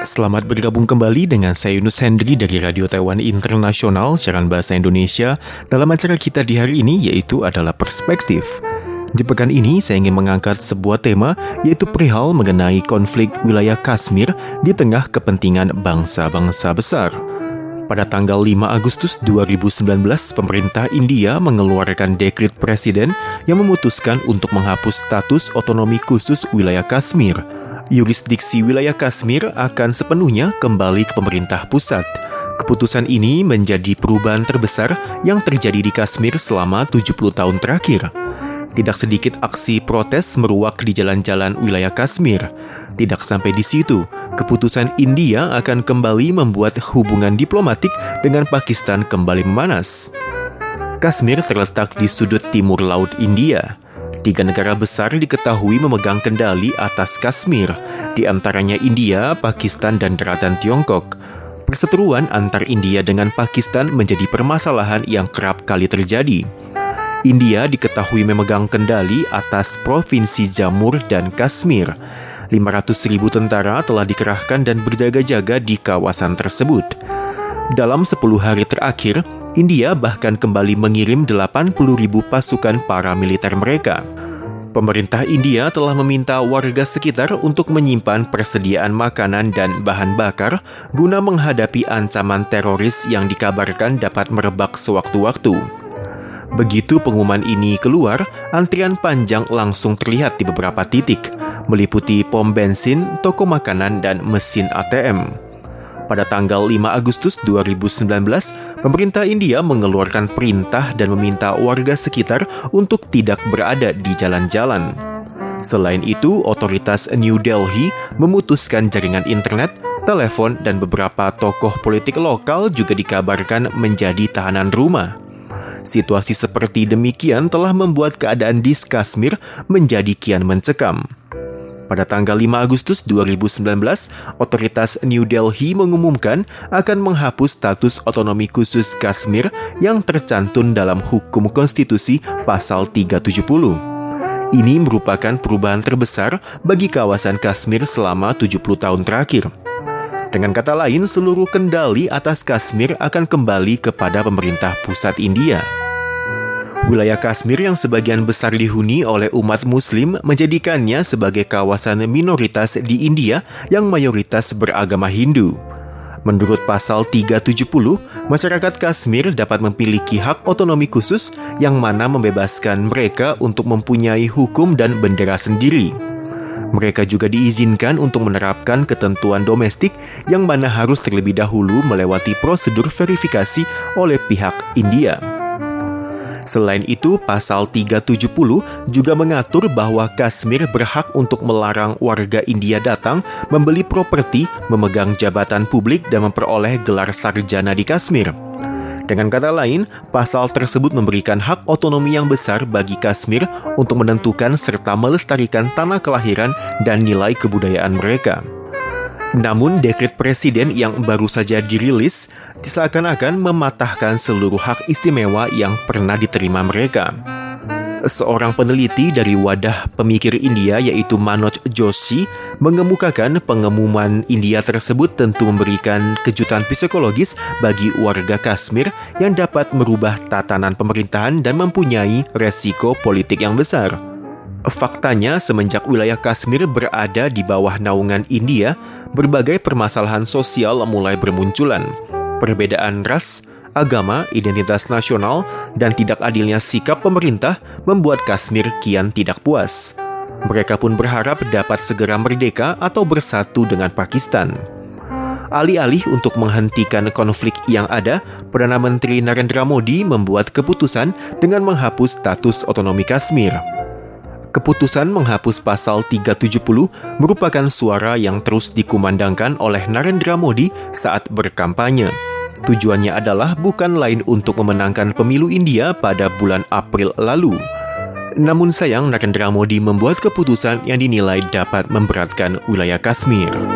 Selamat bergabung kembali dengan saya Yunus Hendri dari Radio Taiwan Internasional, siaran bahasa Indonesia, dalam acara kita di hari ini yaitu adalah Perspektif. Di pekan ini, saya ingin mengangkat sebuah tema, yaitu perihal mengenai konflik wilayah Kashmir di tengah kepentingan bangsa-bangsa besar. Pada tanggal 5 Agustus 2019, pemerintah India mengeluarkan dekrit presiden yang memutuskan untuk menghapus status otonomi khusus wilayah Kashmir yurisdiksi wilayah Kashmir akan sepenuhnya kembali ke pemerintah pusat. Keputusan ini menjadi perubahan terbesar yang terjadi di Kashmir selama 70 tahun terakhir. Tidak sedikit aksi protes meruak di jalan-jalan wilayah Kashmir. Tidak sampai di situ, keputusan India akan kembali membuat hubungan diplomatik dengan Pakistan kembali memanas. Kashmir terletak di sudut timur laut India. Tiga negara besar diketahui memegang kendali atas Kashmir, di antaranya India, Pakistan, dan daratan Tiongkok. Perseteruan antar India dengan Pakistan menjadi permasalahan yang kerap kali terjadi. India diketahui memegang kendali atas Provinsi Jamur dan Kashmir. 500 ribu tentara telah dikerahkan dan berjaga-jaga di kawasan tersebut. Dalam 10 hari terakhir, India bahkan kembali mengirim 80 ribu pasukan para militer mereka. Pemerintah India telah meminta warga sekitar untuk menyimpan persediaan makanan dan bahan bakar guna menghadapi ancaman teroris yang dikabarkan dapat merebak sewaktu-waktu. Begitu pengumuman ini keluar, antrian panjang langsung terlihat di beberapa titik, meliputi pom bensin, toko makanan, dan mesin ATM pada tanggal 5 Agustus 2019, pemerintah India mengeluarkan perintah dan meminta warga sekitar untuk tidak berada di jalan-jalan. Selain itu, otoritas New Delhi memutuskan jaringan internet, telepon, dan beberapa tokoh politik lokal juga dikabarkan menjadi tahanan rumah. Situasi seperti demikian telah membuat keadaan di Kashmir menjadi kian mencekam. Pada tanggal 5 Agustus 2019, otoritas New Delhi mengumumkan akan menghapus status otonomi khusus Kashmir yang tercantum dalam hukum konstitusi pasal 370. Ini merupakan perubahan terbesar bagi kawasan Kashmir selama 70 tahun terakhir. Dengan kata lain, seluruh kendali atas Kashmir akan kembali kepada pemerintah pusat India. Wilayah Kashmir yang sebagian besar dihuni oleh umat muslim menjadikannya sebagai kawasan minoritas di India yang mayoritas beragama Hindu. Menurut pasal 370, masyarakat Kashmir dapat memiliki hak otonomi khusus yang mana membebaskan mereka untuk mempunyai hukum dan bendera sendiri. Mereka juga diizinkan untuk menerapkan ketentuan domestik yang mana harus terlebih dahulu melewati prosedur verifikasi oleh pihak India. Selain itu, pasal 370 juga mengatur bahwa Kashmir berhak untuk melarang warga India datang, membeli properti, memegang jabatan publik, dan memperoleh gelar sarjana di Kashmir. Dengan kata lain, pasal tersebut memberikan hak otonomi yang besar bagi Kashmir untuk menentukan serta melestarikan tanah kelahiran dan nilai kebudayaan mereka. Namun dekret presiden yang baru saja dirilis seakan-akan mematahkan seluruh hak istimewa yang pernah diterima mereka. Seorang peneliti dari wadah pemikir India yaitu Manoj Joshi mengemukakan pengumuman India tersebut tentu memberikan kejutan psikologis bagi warga Kashmir yang dapat merubah tatanan pemerintahan dan mempunyai resiko politik yang besar. Faktanya, semenjak wilayah Kashmir berada di bawah naungan India, berbagai permasalahan sosial mulai bermunculan. Perbedaan ras, agama, identitas nasional, dan tidak adilnya sikap pemerintah membuat Kashmir kian tidak puas. Mereka pun berharap dapat segera merdeka atau bersatu dengan Pakistan. Alih-alih untuk menghentikan konflik yang ada, Perdana Menteri Narendra Modi membuat keputusan dengan menghapus status otonomi Kashmir. Keputusan menghapus pasal 370 merupakan suara yang terus dikumandangkan oleh Narendra Modi saat berkampanye. Tujuannya adalah bukan lain untuk memenangkan pemilu India pada bulan April lalu. Namun sayang Narendra Modi membuat keputusan yang dinilai dapat memberatkan wilayah Kashmir.